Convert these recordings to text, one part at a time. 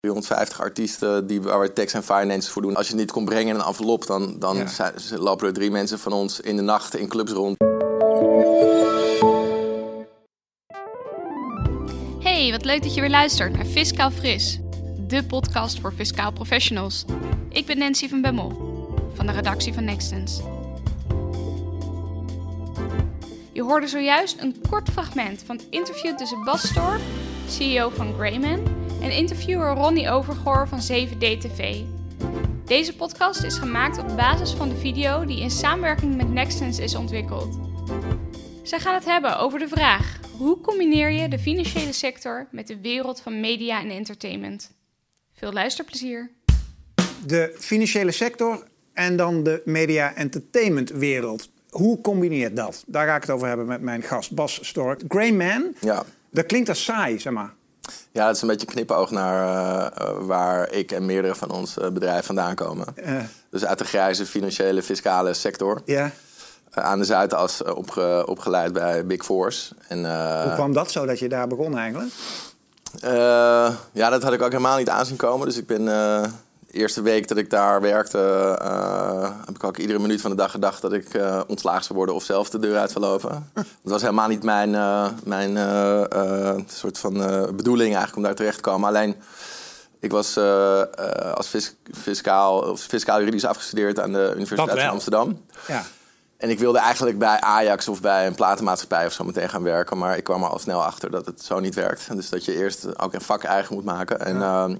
350 artiesten die, waar we tax en finance voor doen. Als je het niet kon brengen in een envelop, dan, dan Ja. zijn- lopen er drie mensen van ons in de nacht in clubs rond. Hey, wat leuk dat je weer luistert naar Fiscaal Fris, de podcast voor fiscaal professionals. Ik ben Nancy van Bemmel, van de redactie van Nextens. Je hoorde zojuist een kort fragment van het interview tussen Bas Storp, CEO van Greyman, en interviewer Ronnie Overgoor van 7D-TV. Deze podcast is gemaakt op basis van de video die in samenwerking met Nextens is ontwikkeld. Zij gaan het hebben over de vraag: hoe combineer je de financiële sector met de wereld van media en entertainment? Veel luisterplezier. De financiële sector en dan de media-entertainment wereld. Hoe combineert dat? Daar ga ik het over hebben met mijn gast Bas Stork. Greyman, Ja. dat klinkt als saai, zeg maar. Ja, dat is een beetje knipoog naar eh, eh, waar ik en meerdere van ons eh, bedrijven vandaan komen. Dus uit de grijze financiële fiscale sector. ja. Aan de Zuidas opge- opgeleid bij Big Force. En, Hoe kwam dat zo dat je daar begon eigenlijk? Ja, dat had ik ook helemaal niet aanzien komen. Dus ik ben eerste week dat ik daar werkte, eh, heb ik ook iedere minuut van de dag gedacht dat ik eh ontslagen zou worden of zelf de deur uit zou lopen. Dat was helemaal niet mijn, eh, mijn soort van bedoeling eigenlijk om daar terecht te komen. Alleen, ik was als fis- fiscaal, of fiscaal juridisch afgestudeerd aan de Universiteit van Amsterdam. Ja. En ik wilde eigenlijk bij Ajax of bij een platenmaatschappij of zo meteen gaan werken. Maar ik kwam er al snel achter dat het zo niet werkt. Dus dat je eerst ook een vak eigen moet maken. En, ehm, eh,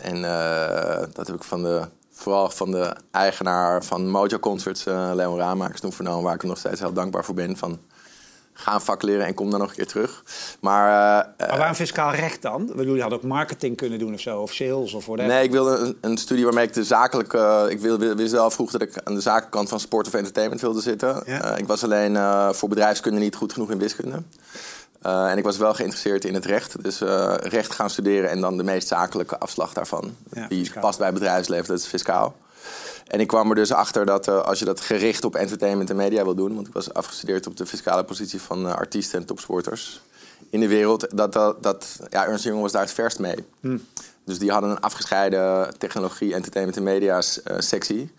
en eh, dat heb ik van de, vooral van de eigenaar van Mojo Concerts, eh Leon Raamakers, toen vernomen. Waar ik hem nog steeds heel dankbaar voor ben. Van, ga een vak leren en kom dan nog een keer terug. Maar eh, Maar waarom fiscaal recht dan? Bedoel, je had ook marketing kunnen doen of zo, of sales of whatever. Nee, ik wilde een, een studie waarmee ik de zakelijke... Ik wilde, wist wel vroeg dat ik aan de zakelijke kant van sport of entertainment wilde zitten. Ja. Eh, ik was alleen eh, voor bedrijfskunde niet goed genoeg in wiskunde. Eh, en ik was wel geïnteresseerd in het recht. Dus eh, recht gaan studeren en dan de meest zakelijke afslag daarvan. Ja, die fiscaal. past bij bedrijfsleven, dat is fiscaal. En ik kwam er dus achter dat eh, als je dat gericht op entertainment en media wil doen... want ik was afgestudeerd op de fiscale positie van artiesten en topsporters in de wereld... dat, dat, dat ja, Ernst Young was daar het verst mee. Dus die hadden een afgescheiden technologie, entertainment en media eh, sectie.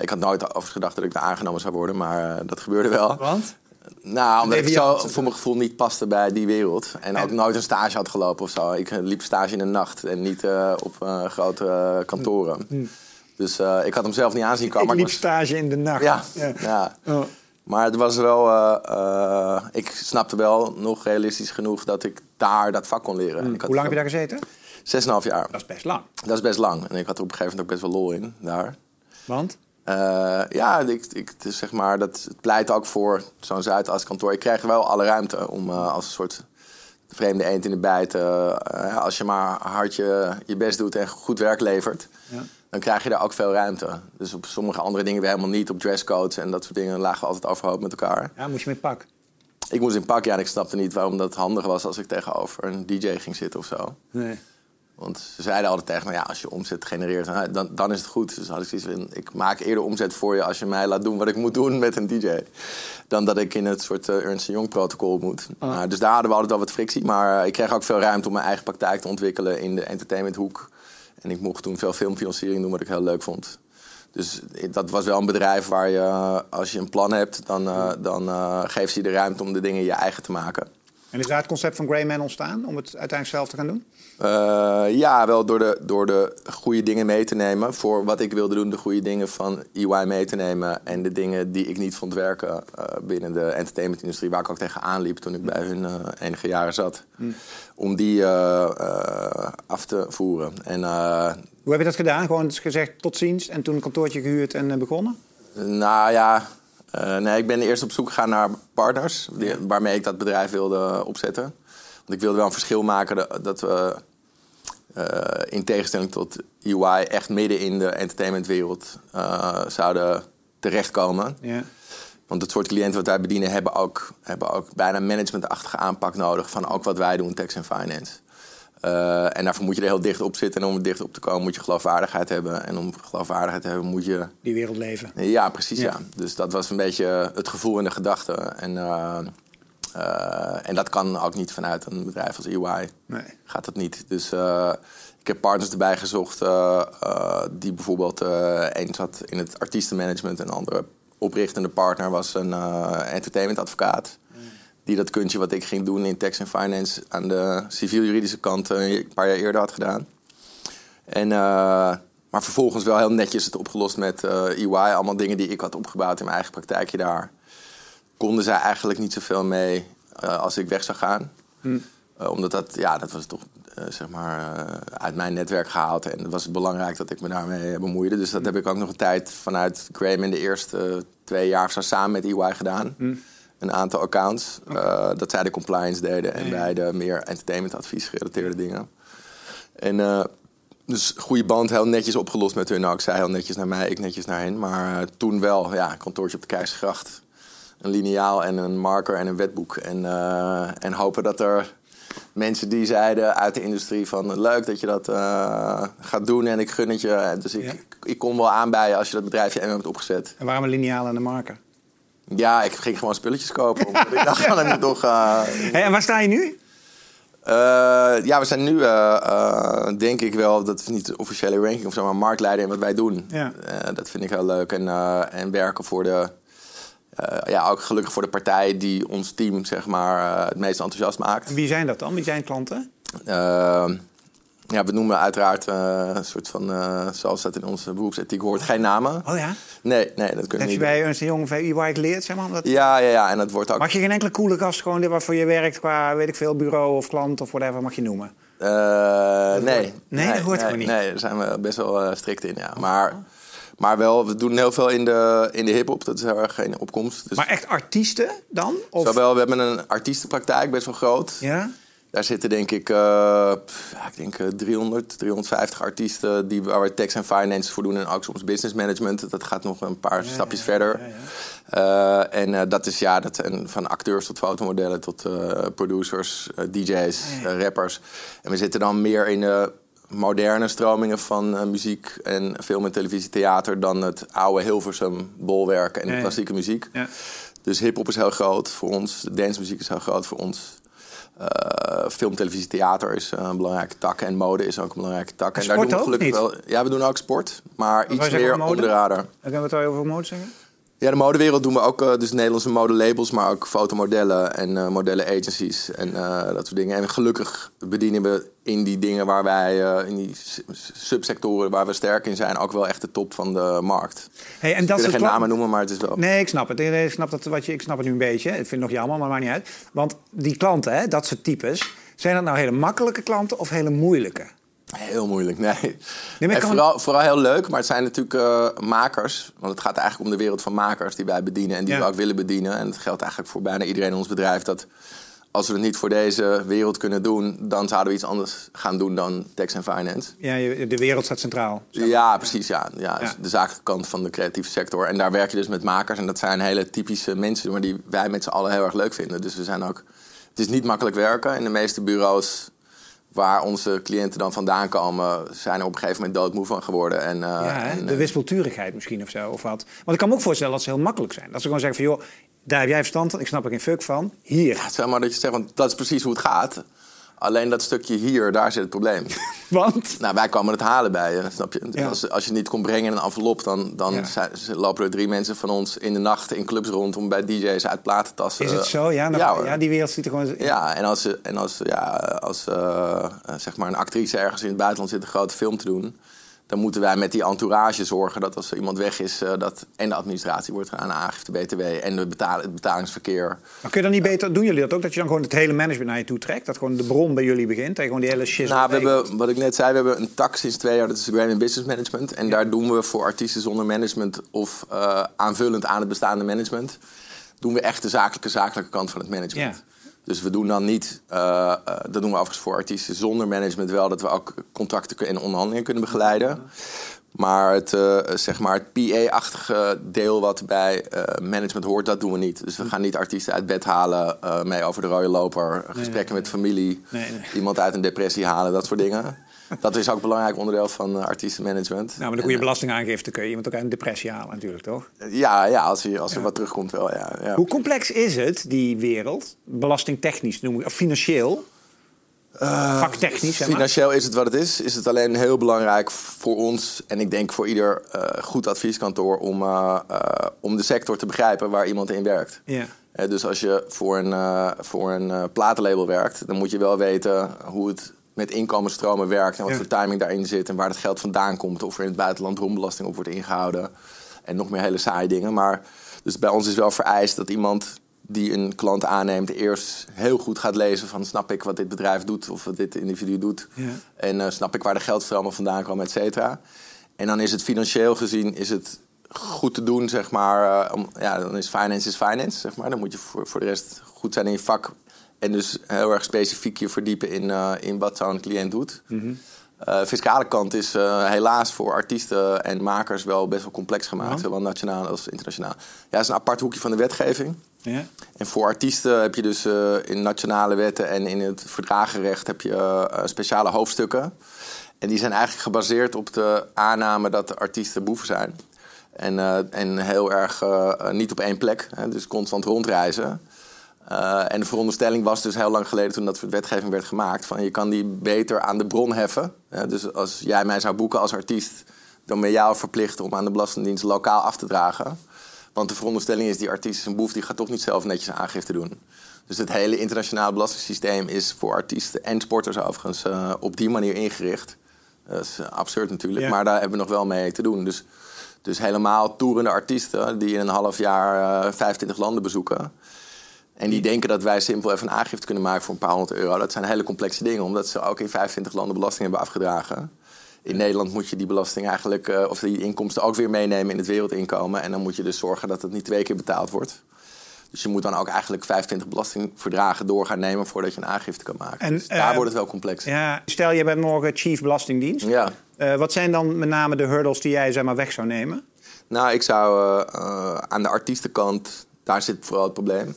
Ik had nooit over gedacht dat ik daar aangenomen zou worden, maar dat gebeurde wel. Want? Nou, omdat ik zo voor mijn gevoel niet paste bij die wereld. En ook nooit een stage had gelopen of zo. Ik eh, liep stage in de nacht en niet eh, op eh, grote kantoren. Dus eh, ik had hem zelf niet aanzien komen. ik maar liep was- stage in de nacht. Ja, Ja. ja. Oh. Maar het was wel... ik snapte wel nog realistisch genoeg dat ik daar dat vak kon leren. En ik had Hoe lang heb je daar gezeten? Zes en een half jaar. Dat is best lang. Dat is best lang. En ik had er op een gegeven moment ook best wel lol in daar. Want? Eh, ja, ik, ik, het is zeg maar, dat, het pleit ook voor zo'n Zuidas kantoor. Je krijgt wel alle ruimte om eh, als een soort vreemde eend in de bijt... eh, eh, als je maar hard je, je best doet en goed werk levert... Ja. dan krijg je daar ook veel ruimte. Dus op sommige andere dingen weer helemaal niet. Op dresscodes en dat soort dingen lagen we altijd overhoop met elkaar. Ja, moest je met pak? Ik moest in pak, ja, en ik snapte niet waarom dat handig was... als ik tegenover een DJ ging zitten of zo. Nee. Want ze zeiden altijd tegen me, ja, als je omzet genereert, dan, dan is het goed. Dus had ik zoiets van, ik maak eerder omzet voor je als je mij laat doen wat ik moet doen met een DJ. Dan dat ik in het soort eh, Ernst Young protocol moet. Nou, dus daar hadden we altijd wel wat frictie. Maar eh, ik kreeg ook veel ruimte om mijn eigen praktijk te ontwikkelen in de entertainmenthoek. En ik mocht toen veel filmfinanciering doen, wat ik heel leuk vond. Dus dat was wel een bedrijf waar je, eh, als je een plan hebt, dan, dan geeft ze je de ruimte om de dingen je eigen te maken. En is daar het concept van Greyman ontstaan om het uiteindelijk zelf te gaan doen? Eh, ja, wel door de, door de goede dingen mee te nemen. Voor wat ik wilde doen, de goede dingen van EY mee te nemen. En de dingen die ik niet vond werken eh, binnen de entertainmentindustrie. Waar ik ook tegenaan liep toen ik bij hun eh, enige jaren zat. Om die af te voeren. En Hoe heb je dat gedaan? Gewoon gezegd tot ziens en toen een kantoortje gehuurd en begonnen? nou ja, eh, nee, ik ben eerst op zoek gegaan naar partners. Die, waarmee ik dat bedrijf wilde opzetten. Want ik wilde wel een verschil maken dat, we... eh, in tegenstelling tot UI echt midden in de entertainmentwereld eh, zouden terechtkomen. Ja. Want het soort cliënten wat wij bedienen hebben ook, hebben ook bijna managementachtige aanpak nodig van ook wat wij doen, tax en finance. Eh, en daarvoor moet je er heel dicht op zitten. En om er dicht op te komen moet je geloofwaardigheid hebben. En om geloofwaardigheid te hebben moet je... Die wereld leven. Ja, precies Ja. ja. Dus dat was een beetje het gevoel en de gedachte. En, eh, Eh, en dat kan ook niet vanuit een bedrijf als EY. Nee. Gaat dat niet. Dus ik heb partners erbij gezocht die bijvoorbeeld een zat in het artiestenmanagement en een andere oprichtende partner was een entertainmentadvocaat. Die dat kuntje wat ik ging doen in tax en finance aan de civiel-juridische kant eh, een paar jaar eerder had gedaan. En, eh, maar vervolgens wel heel netjes het opgelost met eh EY. Allemaal dingen die ik had opgebouwd in mijn eigen praktijkje daar. Konden zij eigenlijk niet zoveel mee als ik weg zou gaan. Eh, omdat dat, ja, dat was toch zeg maar uit mijn netwerk gehaald. En het was belangrijk dat ik me daarmee bemoeide. Dus dat heb ik ook nog een tijd vanuit Graham in de eerste twee jaar of zo samen met EY gedaan. Een aantal accounts. eh, dat zij de compliance deden en wij de meer entertainmentadvies gerelateerde dingen. En eh, dus goede band, heel netjes opgelost met hun. Nou, ik zei heel netjes naar mij, ik netjes naar hen. Maar eh, toen wel, ja, kantoortje op de Keizersgracht. Een liniaal en een marker en een wetboek. En, en hopen dat er mensen die zeiden uit de industrie van... leuk dat je dat gaat doen en ik gun het je. Dus ik, Ja. ik kon wel aanbijen als je dat bedrijfje eenmaal hebt opgezet. En waarom een lineaal en een marker? Ja, ik ging gewoon spulletjes kopen. Omdat ik dacht ik moet toch... eh, Hey, en waar sta je nu? Eh, ja, we zijn nu, eh, eh, denk ik wel, dat is niet de officiële ranking of zo, maar marktleider in wat wij doen. Ja. Dat vind ik heel leuk. En, en werken voor de, ja, ook gelukkig voor de partij die ons team, zeg maar, het meest enthousiast maakt. En wie zijn dat dan? Wie zijn klanten? Ja, we noemen uiteraard eh, een soort van, eh, zoals dat in onze beroepsethiek hoort, geen namen. Oh ja? Nee, nee, dat kunnen Heb je niet. bij Ernst Jong of EY geleerd, zeg maar? Omdat... Ja, ja, ja, en dat wordt ook... Mag je geen enkele coole gast gewoon waarvoor je werkt qua, weet ik veel, bureau of klant of whatever mag je noemen? Eh, nee. Nee, dat hoort gewoon niet. Nee, daar zijn we best wel strikt in, ja. Maar, maar wel, we doen heel veel in de, in de hip-hop. Dat is heel erg geen opkomst. Dus Maar echt artiesten dan? Of... zowel, we hebben een artiestenpraktijk, best wel groot. Ja? Daar zitten denk ik, eh, ik denk eh, 300, 350 artiesten die, waar we tax en finance voor doen. En ook soms business management. Dat gaat nog een paar stapjes verder. Eh, en eh, dat is ja, dat, en van acteurs tot fotomodellen tot eh, producers, eh, DJ's, eh, rappers. En we zitten dan meer in de moderne stromingen van eh, muziek en film en televisie, theater dan het oude Hilversum bolwerk en de klassieke muziek. Dus hip-hop is heel groot voor ons, de dancemuziek is heel groot voor ons. Eh, film, televisie, theater is een belangrijke tak. En mode is ook een belangrijke tak. En daar doen we gelukkig niet? wel. Ja, we doen ook sport, maar iets meer onder de radar. Kunnen we het al over mode zeggen? Ja, de modewereld doen we ook, eh, dus Nederlandse modelabels, maar ook fotomodellen en eh modellen agencies en eh, dat soort dingen. En gelukkig bedienen we in die dingen waar wij, in die subsectoren waar we sterk in zijn, ook wel echt de top van de markt. Hey, en Ik dat wil soort geen namen noemen, maar het is wel. Nee, ik snap het. Ik snap, dat, wat je, ik snap het nu een beetje. Ik vind het nog jammer, maar maakt niet uit. Want die klanten, hè, dat soort types... zijn dat nou hele makkelijke klanten of hele moeilijke? Heel moeilijk, nee. maar Nee, ik kan- vooral, vooral heel leuk, maar het zijn natuurlijk eh, makers. Want het gaat eigenlijk om de wereld van makers die wij bedienen en die Ja. we ook willen bedienen. En het geldt eigenlijk voor bijna iedereen in ons bedrijf dat als we het niet voor deze wereld kunnen doen, dan zouden we iets anders gaan doen dan tax en finance. Ja, de wereld staat centraal. Ja, precies. Ja. Ja, Ja. De zakelijke kant van de creatieve sector. En daar werk je dus met makers. En dat zijn hele typische mensen maar die wij met z'n allen heel erg leuk vinden. Dus we zijn ook. Het is niet makkelijk werken. In de meeste bureaus waar onze cliënten dan vandaan komen, zijn er op een gegeven moment doodmoe van geworden. En, eh, Ja, en, de eh, wispelturigheid misschien of zo. Of wat. Want ik kan me ook voorstellen dat ze heel makkelijk zijn. Dat ze gewoon zeggen van, joh, daar heb jij verstand van. Ik snap er geen fuck van. Hier. ja, zeg maar dat je zegt, want dat is precies hoe het gaat. Alleen dat stukje hier, daar zit het probleem. Want... Nou, wij komen het halen bij je, snap je? Ja. Als, als je het niet kon brengen in een envelop, dan, dan Ja. zijn- lopen er drie mensen van ons in de nacht in clubs rond om bij DJ's uit platentassen. Is het zo? Ja, nou, ja, die wereld ziet er gewoon... Ja, en als, en als, ja, als eh, eh, zeg maar een actrice ergens in het buitenland zit een grote film te doen... dan moeten wij met die entourage zorgen dat als er iemand weg is... eh, dat en de administratie wordt gedaan, de aangifte BTW en de het betalingsverkeer. Maar kun je dan niet beter... Doen jullie dat ook? Dat je dan gewoon het hele management naar je toe trekt? Dat gewoon de bron bij jullie begint? Je gewoon die hele shit... Nou, we hebben, wat ik net zei, we hebben een tak sinds twee jaar, dat is de Graham Business Management. En daar doen we voor artiesten zonder management of eh, aanvullend aan het bestaande management... doen we echt de zakelijke, zakelijke kant van het management. Ja. Dus we doen dan niet, eh, eh, dat doen we overigens voor artiesten zonder management wel, dat we ook contracten en onderhandelingen kunnen begeleiden. Maar het, uh, zeg maar het PA-achtige deel wat bij uh, management hoort, dat doen we niet. Dus we gaan niet artiesten uit bed halen, mee over de rode loper, nee, gesprekken nee, met familie, iemand uit een depressie halen, dat soort dingen. Dat is ook een belangrijk onderdeel van artiestenmanagement. Nou, met een goede belastingaangifte kun je iemand ook uit een depressie halen natuurlijk, toch? Ja, ja als, hij, als er wat terugkomt wel, ja, ja. Hoe complex is het, die wereld? Belastingtechnisch noem ik, of financieel? Uh, Vaktechnisch, maar. Financieel is het wat het is. Is het alleen heel belangrijk voor ons en ik denk voor ieder uh, goed advieskantoor om, om de sector te begrijpen waar iemand in werkt. Ja. dus als je voor een, voor een platenlabel werkt, dan moet je wel weten hoe het met inkomensstromen werkt en wat ja. voor timing daarin zit en waar het geld vandaan komt, of er in het buitenland rombelasting op wordt ingehouden en nog meer hele saaie dingen. Maar dus bij ons is wel vereist dat iemand die een klant aanneemt, eerst heel goed gaat lezen van snap ik wat dit bedrijf doet of wat dit individu doet. Ja. En uh, snap ik waar de geldstromen vandaan komen, et cetera. En dan is het financieel gezien is het goed te doen, zeg maar. Uh, om, ja, dan is finance is finance, zeg maar. Dan moet je voor, voor de rest goed zijn in je vak. En dus heel erg specifiek je verdiepen in, uh, in wat zo'n cliënt doet. Mm -hmm. Uh, fiscale kant is uh, helaas voor artiesten en makers wel best wel complex gemaakt, zowel nationaal als internationaal. Ja, het is een apart hoekje van de wetgeving. Ja. En voor artiesten heb je dus in nationale wetten en in het verdragenrecht heb je speciale hoofdstukken. En die zijn eigenlijk gebaseerd op de aanname dat de artiesten boeven zijn. En, en heel erg niet op één plek, hè, dus constant rondreizen. Uh, en de veronderstelling was dus heel lang geleden, toen dat soort wetgeving werd gemaakt, van je kan die beter aan de bron heffen. Dus als jij mij zou boeken als artiest, dan ben jou verplicht om aan de Belastingdienst lokaal af te dragen. Want de veronderstelling is, die artiest is een boef, die gaat toch niet zelf netjes aangifte doen. Dus het hele internationale belastingssysteem is voor artiesten en sporters overigens uh, op die manier ingericht. Dat is absurd natuurlijk, Ja. maar daar hebben we nog wel mee te doen. Dus, dus helemaal toerende artiesten die in een half jaar uh, 25 landen bezoeken. En die denken dat wij simpel even een aangifte kunnen maken voor een paar honderd euro. Dat zijn hele complexe dingen, omdat ze ook in 25 landen belasting hebben afgedragen. In Nederland moet je die belasting eigenlijk, uh, of die inkomsten ook weer meenemen in het wereldinkomen. En dan moet je dus zorgen dat het niet twee keer betaald wordt. Dus je moet dan ook eigenlijk 25 belastingverdragen door gaan nemen voordat je een aangifte kan maken. En, dus daar uh, wordt het wel complex. Ja, stel je bent morgen chief belastingdienst. Ja. Uh, wat zijn dan met name de hurdles die jij zeg maar, weg zou nemen? Nou, ik zou aan de artiestenkant, daar zit vooral het probleem.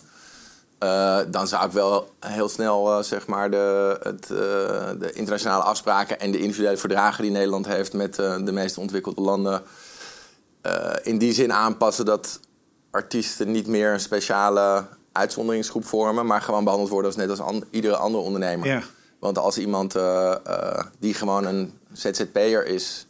Uh, dan zou ik wel heel snel uh, zeg maar de, het, uh, de internationale afspraken en de individuele verdragen die Nederland heeft met de meest ontwikkelde landen in die zin aanpassen dat artiesten niet meer een speciale uitzonderingsgroep vormen, maar gewoon behandeld worden als net als an iedere andere ondernemer. Ja. Want als iemand die gewoon een ZZP'er is,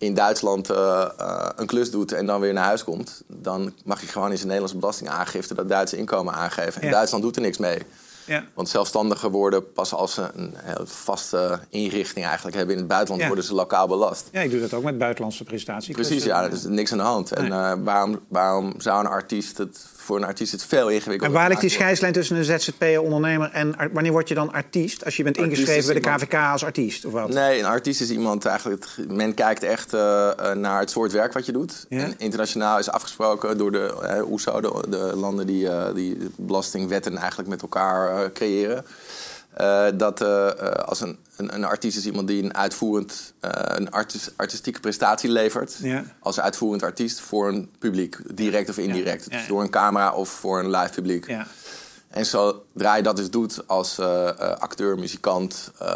in Duitsland uh, uh, een klus doet en dan weer naar huis komt... dan mag je gewoon in zijn Nederlandse belastingaangifte dat Duitse inkomen aangeven. En Ja. Duitsland doet er niks mee. Ja. Want zelfstandigen worden pas als ze een heel vaste inrichting eigenlijk hebben in het buitenland... Ja. worden ze lokaal belast. ja, ik doe dat ook met buitenlandse prestaties. Precies, ja, er is niks aan de hand. En uh, waarom, waarom zou een artiest het voor een artiest het veel ingewikkelder En waar ligt die scheidslijn tussen een ZZP'er-ondernemer en wanneer word je dan artiest? Als je bent Artiest ingeschreven bij de KVK als artiest of wat? Nee, een artiest is iemand eigenlijk. Men kijkt echt uh, naar het soort werk wat je doet. Ja. En internationaal is afgesproken door de uh, OESO, de, de landen die, uh, die belastingwetten eigenlijk met elkaar uh, creëren. Uh, dat uh, als een, een, een artiest is iemand die een uitvoerend, uh, een artis, artistieke prestatie levert. Ja. Als uitvoerend artiest voor een publiek, direct of indirect. Ja, ja. Dus door een camera of voor een live publiek. En zodra je dat dus doet als uh, uh, acteur, muzikant, uh,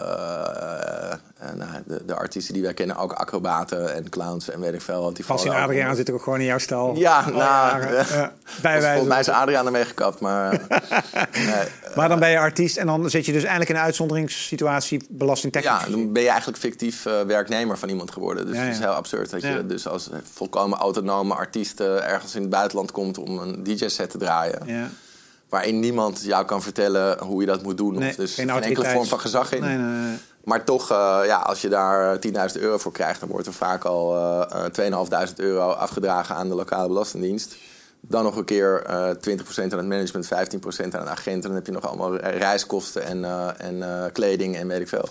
nou, de, de, artiesten die wij kennen, ook acrobaten en clowns en weet ik veel. Want die vallen ook Adriaan onder- zitten ook gewoon in jouw stal. Ja, nou, eh, Ja. Volgens mij is Adriaan ermee gekapt, maar... eh, nee, Maar dan ben je artiest en dan zit je dus eigenlijk in een uitzonderingssituatie belastingtechnisch. ja, dan ben je eigenlijk fictief werknemer van iemand geworden. Dus Ja, het is heel absurd dat je dus als volkomen autonome artiest ergens in het buitenland komt om een DJ-set te draaien. Ja. Waarin niemand jou kan vertellen hoe je dat moet doen. Nee, of dus geen geen enkele vorm van gezag in. Nee, nee, nee. Maar toch, uh, ja, als je daar 10.000 euro voor krijgt, dan wordt er vaak al uh, 2.500 euro afgedragen aan de lokale belastingdienst. Dan nog een keer uh, 20% aan het management, 15% aan de agent. En dan heb je nog allemaal reiskosten en, en kleding en weet ik veel.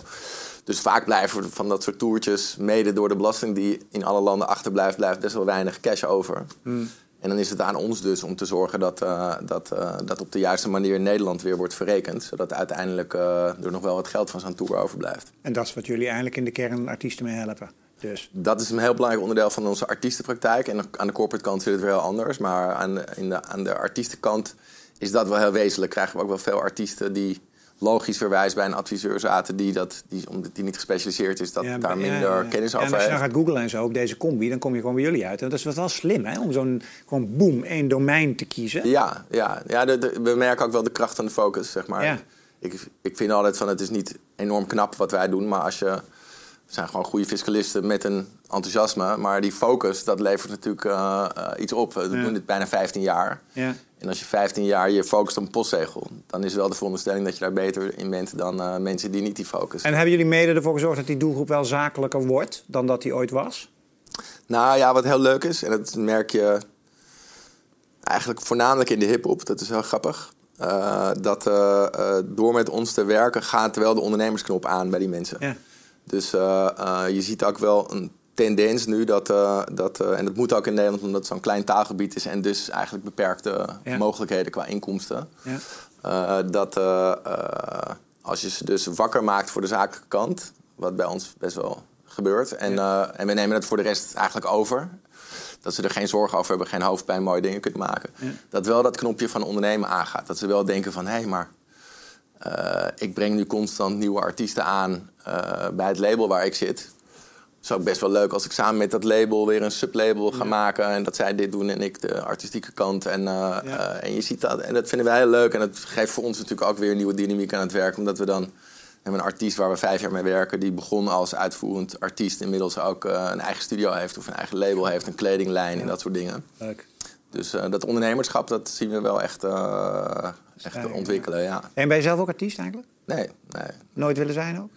Dus vaak blijven van dat soort toertjes, mede door de belasting die in alle landen achterblijft, blijft best wel weinig cash over. Hmm. En dan is het aan ons dus om te zorgen dat, uh, dat, uh, dat op de juiste manier in Nederland weer wordt verrekend. Zodat uiteindelijk uh, er nog wel wat geld van zo'n tour overblijft. En dat is wat jullie eigenlijk in de kern artiesten mee helpen. Dus. Dat is een heel belangrijk onderdeel van onze artiestenpraktijk. En aan de corporate kant zit het weer heel anders. Maar aan de, in de, aan de artiestenkant is dat wel heel wezenlijk. Krijgen we ook wel veel artiesten die logischerwijs bij een adviseur zaten... die, dat, die omdat die niet gespecialiseerd is, dat Ja, daar ja, minder ja, kennis over en als je heeft. dan gaat googlen en zo, ook deze combi, dan kom je gewoon bij jullie uit. En dat is wel slim, hè? Om zo'n gewoon boom, één domein te kiezen. Ja, ja, ja de, de- we merken ook wel de kracht van de focus, zeg maar. Ik, ik vind altijd van, het is niet enorm knap wat wij doen... maar als je... Zijn gewoon goede fiscalisten met een enthousiasme. Maar die focus, dat levert natuurlijk eh, eh, iets op. We Ja. doen dit bijna 15 jaar. Ja. En als je 15 jaar je focust op een postzegel... dan is wel de veronderstelling dat je daar beter in bent... dan eh, mensen die niet die focus En hebben jullie mede ervoor gezorgd dat die doelgroep wel zakelijker wordt dan dat die ooit was? Nou ja, wat heel leuk is, en dat merk je eigenlijk voornamelijk in de hip-hop, dat is heel grappig. dat door met ons te werken gaat wel de ondernemersknop aan bij die mensen. Ja. Dus eh, eh, je ziet ook wel een tendens nu dat, eh, dat en dat moet ook in Nederland omdat het zo'n klein taalgebied is en dus eigenlijk beperkte Ja. mogelijkheden qua inkomsten. Ja. Dat als je ze dus wakker maakt voor de zakelijke kant, wat bij ons best wel gebeurt, en, en we nemen het voor de rest eigenlijk over. Dat ze er geen zorgen over hebben, geen hoofdpijn, mooie dingen kunnen maken. Dat wel dat knopje van ondernemen aangaat. Dat ze wel denken van, hé, hey, maar eh, ik breng nu constant nieuwe artiesten aan eh, bij het label waar ik zit. Het is ook best wel leuk als ik samen met dat label weer een sublabel ga maken. En dat zij dit doen en ik de artistieke kant. En, eh, Ja. en je ziet dat. En dat vinden wij heel leuk. En dat geeft voor ons natuurlijk ook weer een nieuwe dynamiek aan het werk. Omdat we dan hebben een artiest waar we vijf jaar mee werken. Die begon als uitvoerend artiest. Inmiddels ook een eigen studio heeft of een eigen label heeft. Een kledinglijn en dat soort dingen. Leuk. Dus eh, dat ondernemerschap, dat zien we wel echt, eh, echt Ja, ontwikkelen. Ja. En ben je zelf ook artiest eigenlijk? Nee, nee. Nooit willen zijn ook?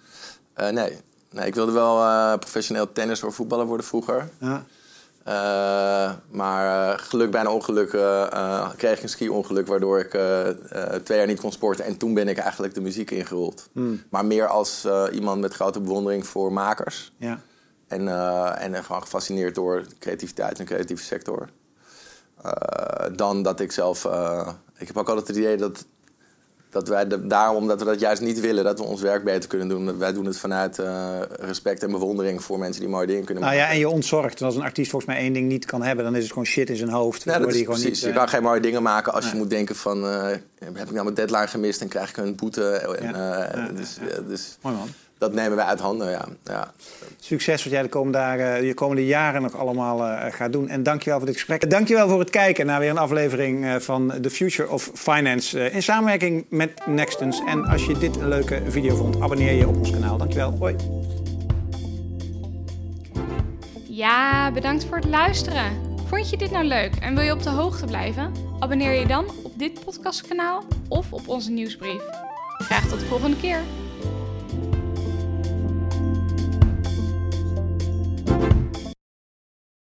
Eh, nee. nee. Ik wilde wel professioneel tennis of voetballer worden vroeger. Ja. Maar geluk bij een ongeluk kreeg ik een ski-ongeluk... waardoor ik twee jaar niet kon sporten. En toen ben ik eigenlijk de muziek ingerold. Maar meer als iemand met grote bewondering voor makers. ja. En, en gewoon gefascineerd door creativiteit en de creatieve sector. Eh, dan dat ik zelf... eh, ik heb ook altijd het idee dat, dat wij de- daarom dat we dat juist niet willen... dat we ons werk beter kunnen doen. Wij doen het vanuit eh, respect en bewondering voor mensen die mooie dingen kunnen Nou maken. ja, en je ontzorgt. En als een artiest volgens mij één ding niet kan hebben, dan is het gewoon shit in zijn hoofd. Ja, dat is precies. niet, je kan geen mooie dingen maken als je moet denken van... heb ik nou mijn deadline gemist en krijg ik een boete? En, Ja. dus, dus Mooi man. Dat nemen wij uit handen, ja. ja. Succes wat jij de komende, dagen, de komende jaren nog allemaal eh, gaat doen. En dankjewel voor dit gesprek. Dankjewel voor het kijken naar weer een aflevering eh, van The Future of Finance. eh, in samenwerking met Nextens. En als je dit een leuke video vond, abonneer je op ons kanaal. Dankjewel. Hoi. Ja, bedankt voor het luisteren. Vond je dit nou leuk en wil je op de hoogte blijven? Abonneer je dan op dit podcastkanaal of op onze nieuwsbrief. Graag tot de volgende keer.